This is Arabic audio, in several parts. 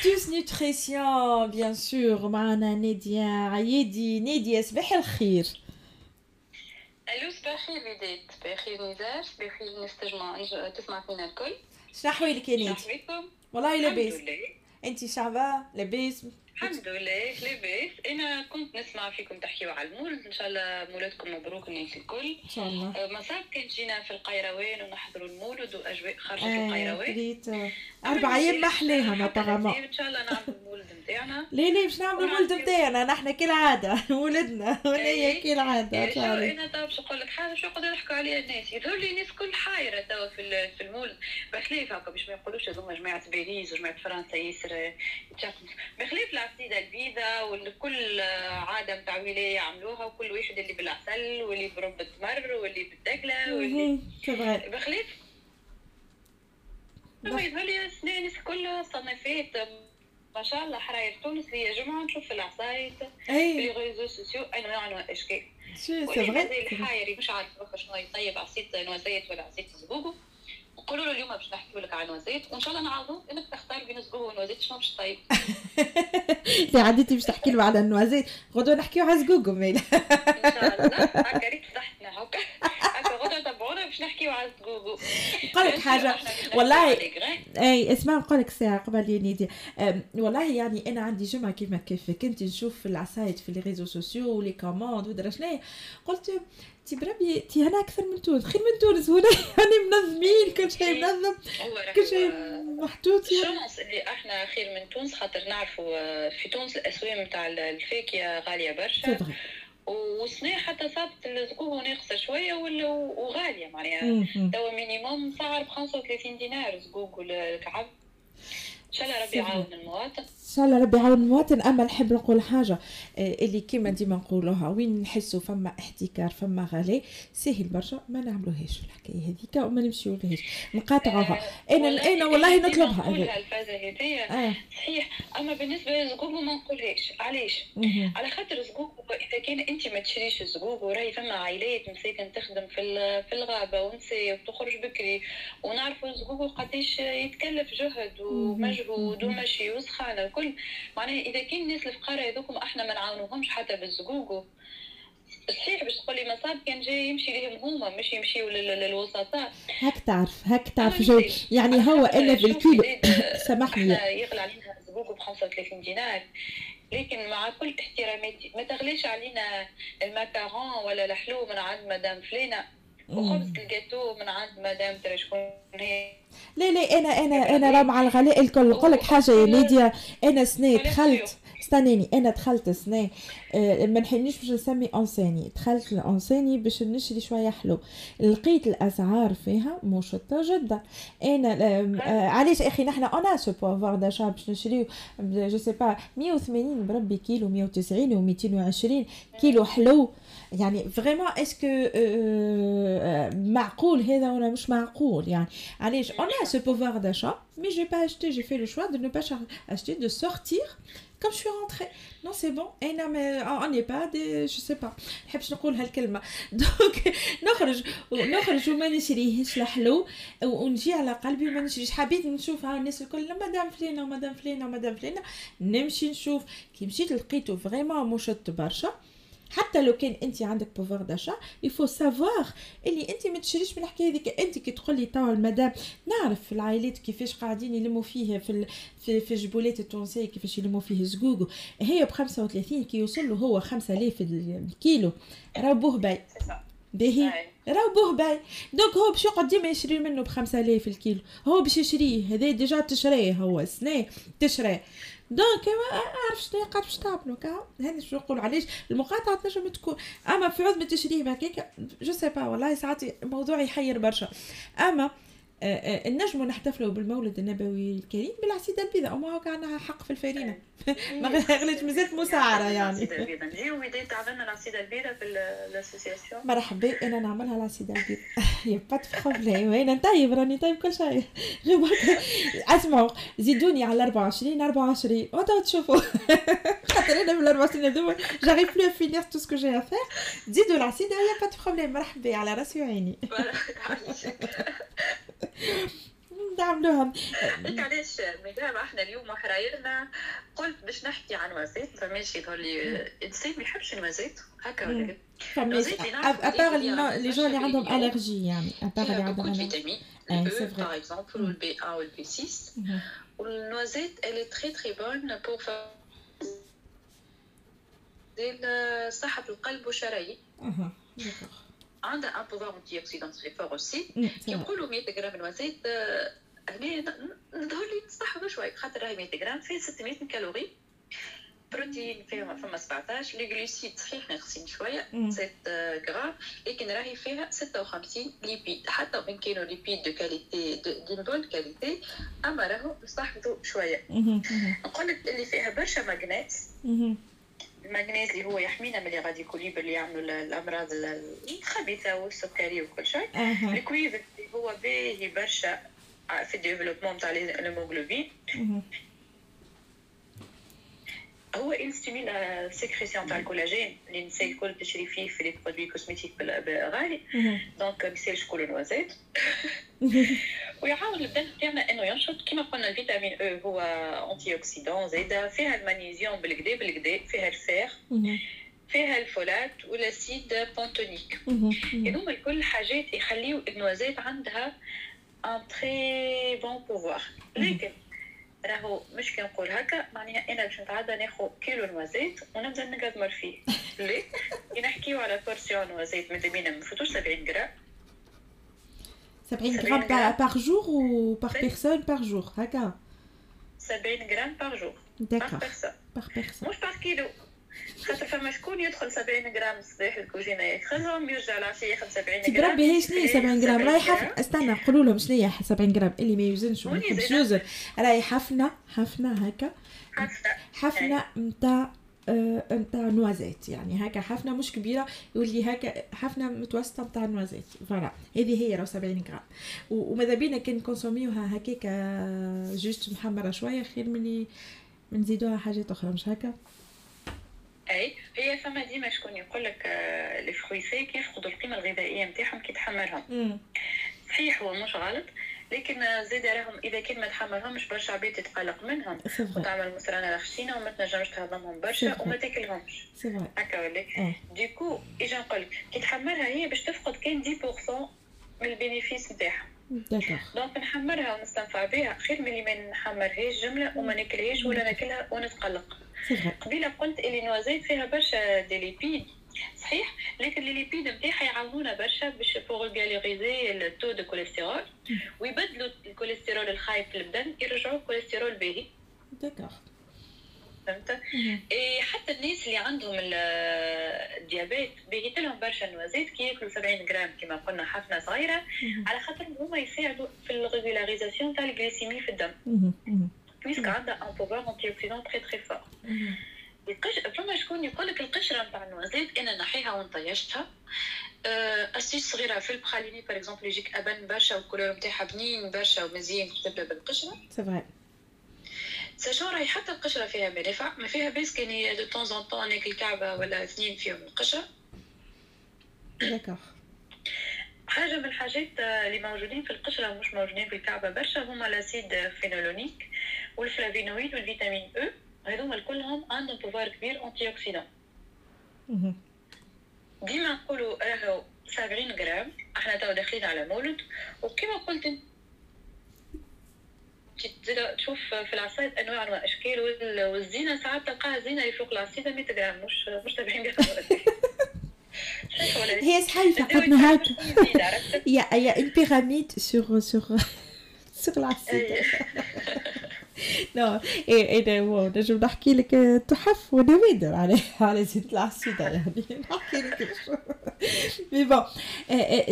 astuce nutrition bien sûr. معنا نادية عيدي نادية صباح الخير ألو صباح الخير بداية صباح الخير نزار صباح الخير الناس تجمع تسمع فينا الكل شنو احوالك يا نادية؟ والله لاباس انت شعبة لاباس الحمد لله لاباس. أنا كنت نسمع فيكم تحكيوا على المولد إن شاء الله مولدكم مبروك الناس الكل. إن شاء الله. أه، مصاب كان جينا في القيروان ونحضروا المولد واجواء خرجت آه القيروان. ريت أربع أيام ما احلاها ما إن شاء الله نعملوا المولد نتاعنا لا لا باش نعملوا المولد نتاعنا نحن كالعادة ولدنا. ولا هي كالعادة ان شاء الله أنا تو باش نقول لك حاجة شو يقعدوا يضحكوا عليها الناس؟ يظهر لي الناس كل حايره توا في في المولد بخلاف هكا باش ما يقولوش هذوما جماعة باريس وجماعة فرنسا ياسر. بخلاف العصيدة البيضاء وكل عادة نتاع ولايه عملوها وكل واحد اللي بالعسل واللي برب التمر واللي بالدقله واللي بخلاف ما يظهر لي الناس كل صنفات ما شاء الله حراير تونس هي جمعة نشوف في العصايد في les réseaux sociaux انواع الأشكال. c'est vrai الحايري مش عارف شنو يطيب عصيد noisette ولا عصيد زقوقو قولوا له اليوم باش نحكي لك عن noisette وإن شاء الله نعاودوا إنك تختار بين الزقوقو وال noisette شنو باش طيب؟ في عديتي باش تحكي له على ال noisette غدوة نحكيو على ميل إن شاء الله. هكا ريت فتحتنا هكا. باش نحكيو على زقوقو نقول لك حاجة؟ والله أي اسمع نقول لك ساعة قبل نيديا. والله يعني أنا عندي جمعة كيما كيفك انت نشوف في العصايد في les réseaux sociaux و les commandes ودرا شنو قلت تي بربي تي هنا أكثر من تونس خير من تونس هنا يعني منظمين كل شيء منظم. كل شيء محطوط. يعني chance اللي إحنا خير من تونس خاطر نعرفوا آه، في تونس الاسواق نتاع الفاكهه غالية برشا. وصناع حتى صابت الزقوه ناقصة شوية وغالية معناها. توا مينيموم سعر ب 35 دينار زقوق الكعب إن شاء الله ربي يعاون المواطن. شاء الله ربي يعاون المواطن أما نحب نقول حاجة آه، اللي كيما ديما نقولوها وين نحسوا فما احتكار فما غلاء سهل برشا ما نعملوهاش الحكاية هذيك وما نمشيو لهاش نقاطعوها. أنا أنا والله نطلبها. نقولها الفازه هذيا آه. صحيح. أما بالنسبة للزقوق ما نقولهاش. علاش؟ على خاطر الزقوق إذا كان أنت ما تشريش الزقوق وراهي فما عائلات مساكن تخدم في في الغابة ونساء وتخرج بكري ونعرفوا الزقوق قديش يتكلف جهد ومجهود ومشي وسخانة. الكل. معناها إذا كان الناس الفقراء هذوكم أحنا ما نعاونوهمش حتى بالزقوق. صحيح باش تقول لي مصاب كان جاي يمشي لهم هما مش يمشيو للوسطاء. هاك تعرف هاك تعرف جو يعني هو إلا بالكيلو سامحني. يغلى علينا الزقوقو ب 35 دينار. لكن مع كل احتراماتي ما تغليش علينا ال macaron ولا الحلو من عند مدام فلينه وخبز الجاتو من عند مدام ترى شكون هي. لا لا أنا أنا أنا راه مع الغلاء الكل. نقول لك حاجة يا نيديا أنا سنة دخلت استناني أنا دخلت سنة آه ما نحبش باش نسمي enseigne دخلت ل enseigne باش نشري شوية حلو. لقيت الاسعار فيها مشطة جدا. أنا آه علاش أخي نحن on a ce pouvoir d'achat باش نشريو je sais pas 180 بربي كيلو 190 و220 كيلو حلو. يعني vraiment est-ce que معقول هذا ولا مش معقول؟ يعني علاش؟ اون a ce pouvoir d'achat mais j'ai pas acheté j'ai fait le choix de ne pas acheter de sortir comme je suis rentrée non c'est bon انا ما on n'est pas des je sais pas نحبش نقول هالكلمه دونك نخرج نخرج وما نشريهش الحلو ونجي على قلبي وما نشريش حبيت نشوف ها الناس الكل مدام فلانه ومدام فلانه ومدام فلانه نمشي نشوف كي مشيت لقيته فريمون مشط برشا حتى لو كان أنت عندك pouvoir d'achat il faut savoir اللي أنت ما تشريش من الحكاية هذيك. أنت كي تقول لي توا المدام نعرف في العائلات كيفاش قاعدين يلموا فيه في في, في الجبولات التونسية كيفاش يلموا فيه زقوقو هي ب 35 كي يوصل له هو 5000 الكيلو. راه بوه باي. باهي. راه بوه باي. دونك هو باش يقعد ديما يشري منه ب 5000 الكيلو. هو باش يشريه. هذا ديجا تشريه هو سنة تشريه. دونك ما عرفش شنو قاعد باش تعملوا كا هاني شنو نقول علاش المقاطعة تنجم تكون أما في عظمه التشريه هكاك جو سي با والله ساعات الموضوع يحير برشا. أما نجموا نحتفلوا بالمولد النبوي الكريم بالعسيدة البيضاء وما هو عندها حق في الفارينة ما غليت مازالت مسعرة يعني. نجيو بداية تعملنا العصيدة البيضاء في ال association. مرحبا أنا نعملها العصيدة البيضاء y a pas problème أنا نطيب راني طيب كل شيء. غير أسمعوا. زيدوني على 24 24 وتو تشوفوا. خاطر أنا من 24 هذوما. j'arrive plus à finir tout ce que j'ai à faire زيدوا العصيدة y a pas problème مرحبا على راسي وعيني. تعملوها انت علاش مادام إحنا اليوم حرايرنا قلت باش نحكي عن noisette فماشي يظهر لي الانسان ما يحبش ال noisette هكا ولا à part les gens اللي عندهم allergie يعني à part اللي عندهم فيتامين ال B par exemple وال B 1 وال B 6 وال noisette est très très bonne pour صحة القلب والشرايين عندها un pouvoir antioxydant très fort aussi كي نقولوا 100 غرام noisette هنا نظهر لي نستحفظوا شوي خاطر راهي 100 غرام فيها 600 calories. بروتين فيها فما 17 les glucides صحيح ناقصين شوية 7 غرام لكن راهي فيها 56 lipides. حتى وإن كانوا lipides de qualité d'une bonne qualité أما راهو نستحفظوا شوية. نقول لك اللي فيها برشا manganèse. ال manganèse اللي هو يحمينا من les radicaux libres اللي يعملوا الأمراض الخبيثة والسكري وكل شيء ال cuivre اللي هو باهي برشا في ال développement تاع الهيموغلوبين هو stimule sécrétion تاع الكولاجين اللي النساء الكل تشري فيه في les produits cosmétiques غالي donc ما يسالش كل noisette ويعاون البدن تاعنا إنه ينشط كما قلنا الفيتامين أو هو antioxydant زايدة. فيها المغنيسيوم بالكدا بالكدا. فيها ال fer فيها ال folate وال acide pantothénique هذوما الكل حاجات يخليو ال noisette عندها un très bon pouvoir لكن راهو مش كي نقول هكا معناها أنا باش نتعدى ناخذ كيلو noisette ونبدأ نقدمر فيه. ليه؟ كي نحكيو على portion noisette ماذا بينا ما نفوتوش 70 غرام. 70 غرام par jour ou par personne par jour هكا. 70 غرام jour. D'accord. par personne. Par personne. مش par كيلو خاطر فما شكون يدخل 70 غرام الصباح الكوجينه ياخذهم يرجع العشيه ياخذ 70 غرام تقربي هي شنو 70 غرام. راهي حفنه استنى قولوا لهم شنو هي 70 غرام. اللي ما يوزنش وما يحبش يوزن راهي حفنة حفنة هكا. حفنة. نتاع نتاع نوازيت يعني هكا حفنة مش كبيرة يولي هكا حفنة متوسطة نتاع noisette voilà. هذه هي راه 70 غرام. وماذا بينا كي نكونسوميوها هكاك juste محمرة شوية خير من نزيدوها حاجات أخرى مش هكا؟ أي هي فما ديما شكون يقول لك les fruits secs يفقدوا القيمة الغذائية نتاعهم كي تحمرهم. صحيح هو مش غلط لكن زيد راهم إذا كان ما تحمرهمش برشا عباد تتقلق منهم. وتعمل مصرانه لخشينه وما تنجمش تهضمهم برشا وما تاكلهمش. هكا ولا؟ du coup اجا نقول كي تحمرها هي باش تفقد كان 10% من ال bénéfices نتاعها donc نحمرها ونستنفع بها خير من اللي ما نحمرهاش جملة وما ناكلهاش ولا ناكلها ونتقلق. قبيلة قلت اللي noisette فيها برشا des lipides صحيح؟ لكن les lipides نتاعها يعاونونا برشا باش pour régulariser ال taux de cholestérol ويبدلوا الكوليسترول الخايب في البدن يرجعوا الكوليسترول باهي. d'accord فهمت؟ إيه حتى الناس اللي عندهم ال diabète بيجيت لهم برشا noisette كي ياكلوا 70 غرام كما قلنا حفنة صغيرة على خاطر هما يساعدوا في ال régularisation تاع ال glycémie في الدم. puisque عندها un pouvoir antioxydant très très fort فما شكون يقول لك القشرة نتاع ال noisette أنا نحيها ونطيشتها؟ أسيس صغيرة في ال praliné par exemple يجيك أبان برشا وال couleur نتاعها بنين برشا ومزيان تبدا بالقشرة. c'est vrai sachant راهي حتى القشرة فيها منافع ما فيها بس كان de temps en temps ناكل كعبة ولا اثنين فيهم القشرة. d'accord حاجة من الحاجات اللي موجودين في القشرة ومش موجودين في الكعبة برشا هما l'acide phénolique. وال flavonoïdes وال vitamine E هذوما كلهم عندهم pouvoir كبير antioxydant ديما نقولوا راهو 70 غرام إحنا تو داخلين على مولد وكما قلت تشوف في العصايد انواع واشكال والزينه ساعات تلقاها زينه اللي فوق العصيده 100 غرام مش مش 70 غرام هي صحيفه قدنا هاك يا يا une pyramide sur sur sur نو إيه هو نجم نحكي لك تحف ونوادر على على زيت العسيدة يعني. نحكي لك mais bon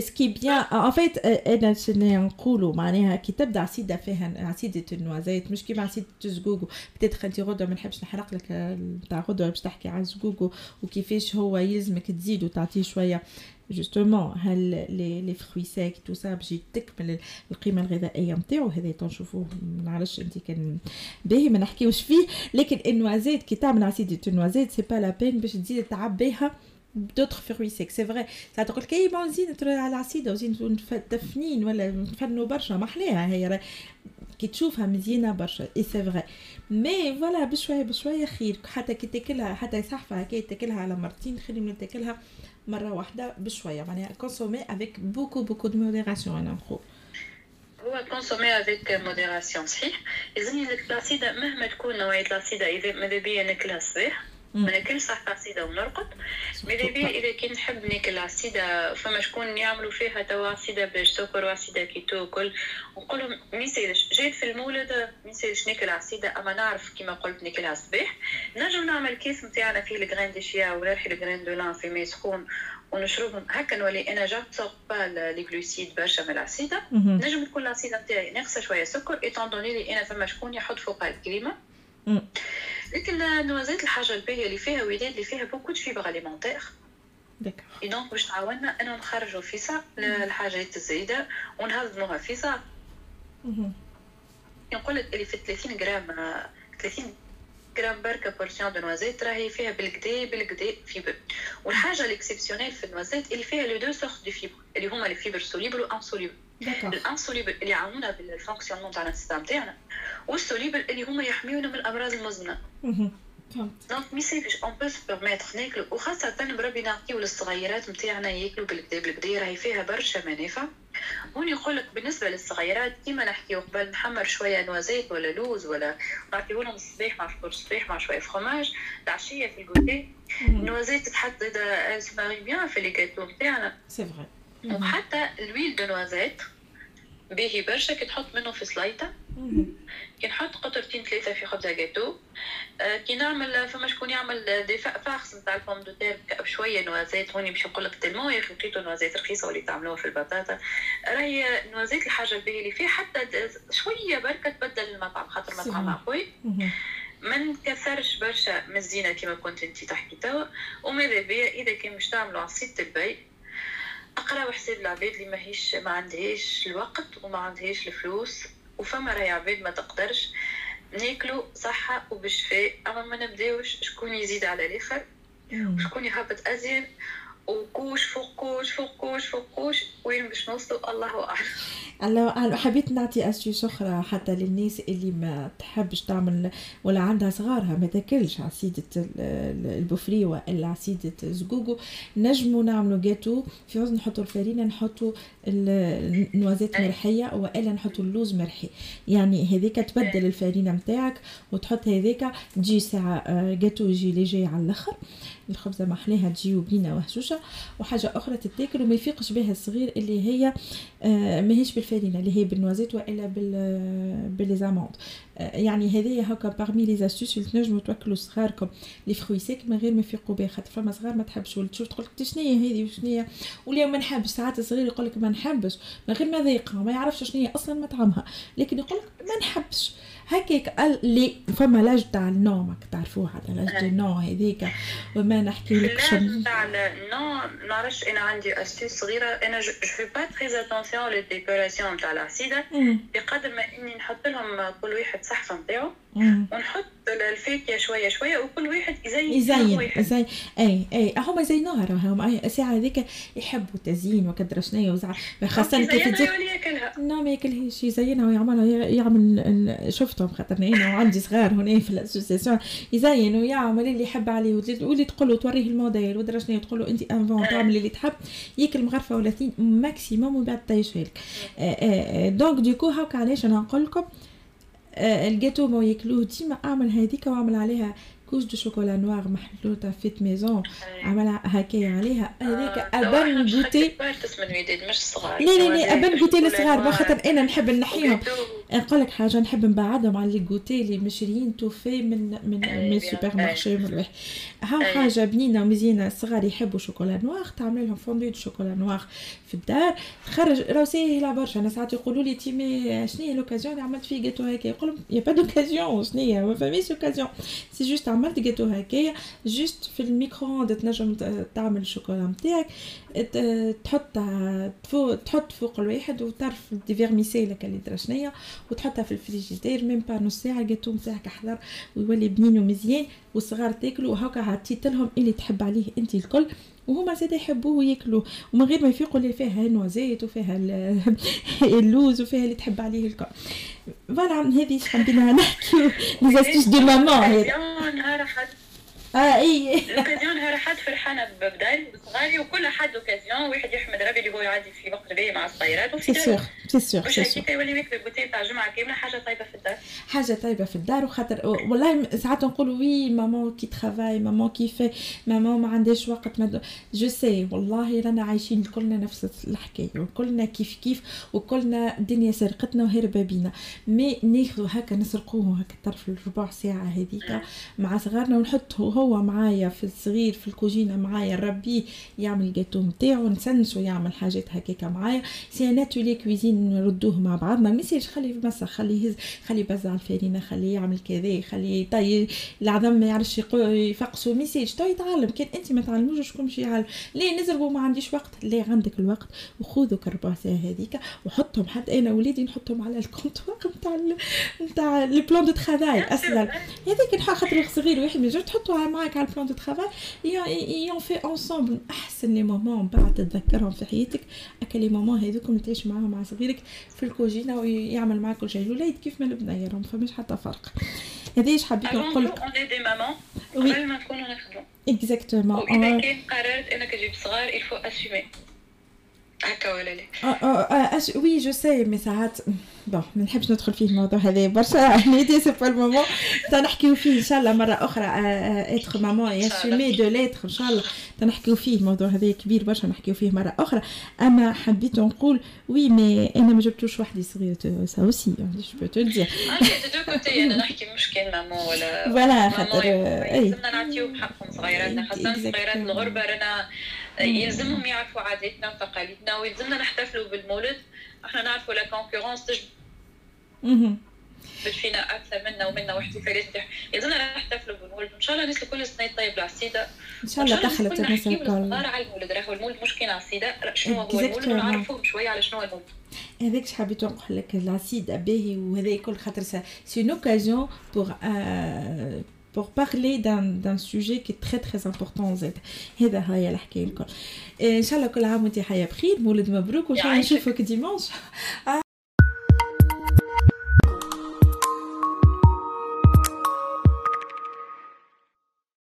ce qui est bien en fait أنا شنو نقولوا؟ معناها كي تبدا عصيدة فيها عصيدة ال noisette مش كيما عصيدة الزقوق peut-être انت غدوة ما نحبش نحرق لك نتاع غدوة باش تحكي على الزقوق وكيفاش هو يلزمك تزيد وتعطيه شوية. justement هل لي les fruits secs tout ça باش تكمل القيمة الغذائية نتاعو هذا تنشوفوه ما نعرفش أنت كان باهي ما نحكيوش فيه لكن ال noisette كي تعمل عصيدة ال noisette c'est pas la peine باش تزيد تعبيها d'autres fruits secs c'est vrai ساعات تقول كي بون زين على العصيده وزين تفنين ولا نفنوا برشا محلاها هي كي تشوفها مزيانة برشا اي c'est vrai mais voilà بشوية بشوية خير. حتى كي تاكلها حتى صحفة هكا تاكلها على مرتين خير من تاكلها مرة واحدة بشوية معناها consommer avec beaucoup beaucoup de modération أنا نخو هو consommer avec modération صحيح؟ يزني لك العصيده مهما تكون نوعية العصيده إذا ماذا بيا ناكلها الصباح ما ناكلش صح عصيده ونرقد ماذا بيا إذا كي نحب ناكل عصيده فما شكون يعملوا فيها توا عصيدة بالسكر وعصيدة كيتو كل ونقول لهم ما يسالش جيت في المولد ما يسالش ناكل عصيدة أما نعرف كيما قلت ناكلها الصباح نجم نعمل كاس نتاعنا فيه ال graines de chia ولا ال graines de lin في ماء سخون ونشربهم. هكا نولي أنا j'absorbe pas les glucides برشا من العصيدة. نجم تكون العصيدة نتاعي ناقصة شوية سكر étant donné لي أنا فما شكون يحط فوقها الكريمة. لكن ال noisette الحاجة الباهيه اللي فيها وداد اللي فيها beaucoup de fibres alimentaires et donc باش تعاوننا انه نخرجوا فيسا الحاجات الزايدة ونهضموها فيسا نقول لك اللي في 30 جرام 30 جرام بركة portion de noisette راهي فيها بالكدا بالكدا fibres والحاجة ال exceptionnelle في ال noisette اللي فيها les deux sortes de fibres اللي هما les fibres solubles و insolubles ال insolubles اللي يعاونونا بال fonctionnement تاع ال système تاعنا وال solubles اللي هما يحميونا من الأمراض المزمنة. donc mais سيفيش on peut permettre ناكلو وخاصة بربي نعطيو للصغيرات نتاعنا ياكلو بالكدا بالكدا راهي فيها برشا منافع هون يقول لك بالنسبة للصغيرات كيما نحكيو قبل نحمر شوية noisette ولا لوز ولا نعطيوهم الصباح مع فطور الصباح مع شوية فخوماج العشية في ال goûter. ال noisette تحط زادا se marie bien في les gâteaux نتاعنا c'est vrai وحتى ال huile de noisette باهي برشا كي تحط منه في سلايطة. كي نحط قطرتين ثلاثة في خبزة جاتو. آه كي نعمل فما شكون يعمل des farces نتاع ال pommes de terre بشوية noisette هوني باش نقول لك تلمو يا أخي لقيتو noisette رخيصة واللي تعملوها في البطاطا. راهي noisette الحاجة الباهية اللي فيه حتى شوية بركة تبدل المطعم خاطر مطعم قوي ما نكثرش برشا من الزينة كما كنت انت تحكي توا. وماذا بيا؟ إذا كان مش تعملوا عصيدة البي أقرأ حساب العباد اللي ماهيش ما عندهاش الوقت وما عندهاش الفلوس وفما راهي عباد ما تقدرش. ناكلو صحة وبشفاء أما ما نبداوش شكون يزيد على الآخر؟ وشكون يهبط أزين و couche فوق couche فوق couche فوق couche وين باش نوصلوا؟ الله أعلم. الله أعلم. حبيت نعطي astuce أخرى حتى للناس اللي ما تحبش تعمل ولا عندها صغارها. ما تاكلش عصيدة البوفري ولا عصيدة زقوقو نجموا نعملوا جاتو في عوض نحطوا الفارينة نحطوا النوازات مرحية وإلا نحطوا اللوز مرحي. يعني هذيك تبدل الفارينة نتاعك وتحط هذيك تجي ساعة جاتو يجي ليجي على الآخر. الخبزة محلاها تجي وبينه وهشوشه وحاجة أخرى تتاكل وما يفيقش بها الصغير اللي هي آه ماهيش بالفارينه اللي هي بالنوازيت وإلا بال آه يعني هذه هكا بارمي لي زاستوس اللي تنجموا تاكلوا صغاركم les fruits secs من غير ما يفيقوا بها خاطر فما صغار ما تحبش ولا تشوف تقول لك شنو هي هذه وشنو هي ولا ما نحبش ساعات الصغير يقول لك ما نحبش. من غير ما ذايقها ما يعرفش شنو هي أصلا مطعمها لكن يقول لك ما نحبش. هكاك اللي فما l'âge تاع ال non ماك تعرفوها l'âge de non هذيك. وما نحكي لك شنو. تاع ال non نعرفش. أنا عندي astuce صغيرة. أنا je fais pas très attention لل décoration تاع العصيده بقدر ما إني نحط لهم كل واحد صحفه نتاعو. ونحط الفاكهة شوية شوية وكل واحد يزين يزين يزين. أي أي. هما يزينوها راهم الساعة هذيك يحبوا التزيين وكدرا شنو خاصة كيف تجي لا ما ياكلهاش يزينها ويعملها يعمل شفتهم خاطر أنا وعندي صغار هنا في ال association يزين ويعمل اللي يحب عليه. واللي تقول له توريه الموديل ودرا شنو تقول له أنت enfin تعمل اللي تحب ياكل مغرفة ولا اثنين maximum ومن بعد طيشها لك donc déco هاكا علاش أنا نقول لكم؟ الجاتو ما ياكلوه. ديما أعمل هذيك وأعمل عليها. couche de chocolat noir محلوطة faite maison. عملها هكايا عليها. هذيك un bon goûter. مش صغار. لا لا لا un bon goûter للصغار خاطر أنا نحب نحيهم نقول لك حاجة نحب نبعدهم على ال goûter اللي مشريين tout fait من من من ال supermarché من ها حاجة بنينة ومزيانة الصغار يحبوا chocolat noir تعمل لهم fondue de chocolat noir في الدار. تخرج راهو ساهله برشا. أنا ساعات يقولوا لي تيمي شنو هي l'occasion اللي عملت فيه جاتو هكا يقول لهم y a pas d'occasion شنو هي؟ ما فماش occasion c'est juste عملت جاتو هكايا juste في الميكرو تنجم تعمل الشوكولا نتاعك. تحط تحط فوق الواحد وتعرف des vermicelles هكا اللي درا شنيا وتحطها في ال frigidaire même pas نص ساعة الجاتو نتاعك احضر ويولي بنين ومزيان والصغار تاكلوا وهكا عطيت لهم اللي تحب عليه أنت الكل وهما زاد يحبوه وياكلوه. ومن غير ما يفيقوا اللي فيها ال noisettes وفيها اللوز وفيها اللي تحب عليه الكل. voilà هذه حبينا نحكي les deux mamans هذه. آه اي ال occasion راحت فرحانه ببداية بصغاري وكل حد occasion واحد يحمد ربي اللي هو يعدي في وقت باهي مع الصغيرات وفي سي سور سي مش هكاك يولي ياكل البوتيه تاع جمعه كامله حاجة طيبه في الدار حاجة طيبه في الدار وخاطر والله ساعات نقولوا oui maman qui travaille maman qui fait maman ما عندهاش وقت mais je sais والله رانا عايشين كلنا نفس الحكاية وكلنا كيف كيف وكلنا الدنيا سرقتنا وهربا بينا mais ناخذوا هكا نسرقوه هكا طرف الربع ساعه هذيك مع صغارنا ونحطه هو معايا في الصغير في الكوجينة معايا نربيه يعمل الجاتو نتاعو نسنسو يعمل حاجات هكاكا معايا. c'est un atelier cuisine نردوه مع بعضنا. ما يصيرش خليه في مسا خليه يهز خليه يبزع الفارينه خليه يعمل كذا خليه طي العظم ما يعرفش يفقسو. ما تو يتعلم. كان أنت ما تعلموش شكون باش يعلم ليه نزربوا ما عنديش وقت. ليه عندك الوقت؟ وخذوا كربع ساعه هذيك وحطهم. حتى أنا وليدي نحطهم على ال comptoir نتاع نتاع le plan de travail أصلا. هذيك خاطر صغير واحد من تحطوا معاك على ال plan de travail et on fait ensemble أحسن les moments بعد تتذكرهم في حياتك. هكا les moments هذوكم تعيش معاهم مع صغيرك في الكوجينة ويعمل معاك كل شيء. الولاد كيف ما البنيه راهم فماش حتى فرق. هذا إيش حبيت نقول لك؟ des mamans قبل ما نكونوا نخدموا exactement واذا كان قررت انك تجيب صغار il faut assumer هكا ولا لا؟ oui je sais mais ساعات bon ما نحبش ندخل فيه الموضوع هذا برشا. هنيدي c'est pas le moment. تنحكيو فيه إن شاء الله مرة أخرى être maman et assumer de l'être إن شاء الله. تنحكيو فيه الموضوع هذا كبير برشا نحكيو فيه مرة أخرى. أما حبيت نقول oui mais أنا ما جبتوش وحدي صغير ça aussi je peux te dire de côté أنا نحكي مش كان maman ولا voilà خاطر أي. نعطيو بحقهم صغيراتنا خاصة صغيرات الغربة رانا يلزمهم يعرفوا عاداتنا وتقاليدنا ويلزمنا نحتفلوا بالمولد. إحنا نعرفوا la concurrence تجبد فينا أكثر منا ومنا واحتفالات يلزمنا نحتفلوا بالمولد. ان شاء الله الناس الكل سنه طيب العسيده إن شاء الله دخلت الناس الكل. على المولد. راهو المولد مش كان عسيده شنو هو؟ المولد ونعرفوهم شوية على شنو هو المولد. هذاك حبيت نقول لك العسيده باهي وهذا الكل خاطر c'est une occasion pour pour parler d'un sujet qui est très très important زاد هذا هي الحكاية الكل ان شاء الله كل عام وانت حياه بخير مولد مبروك وان شاء الله نشوفك dimanche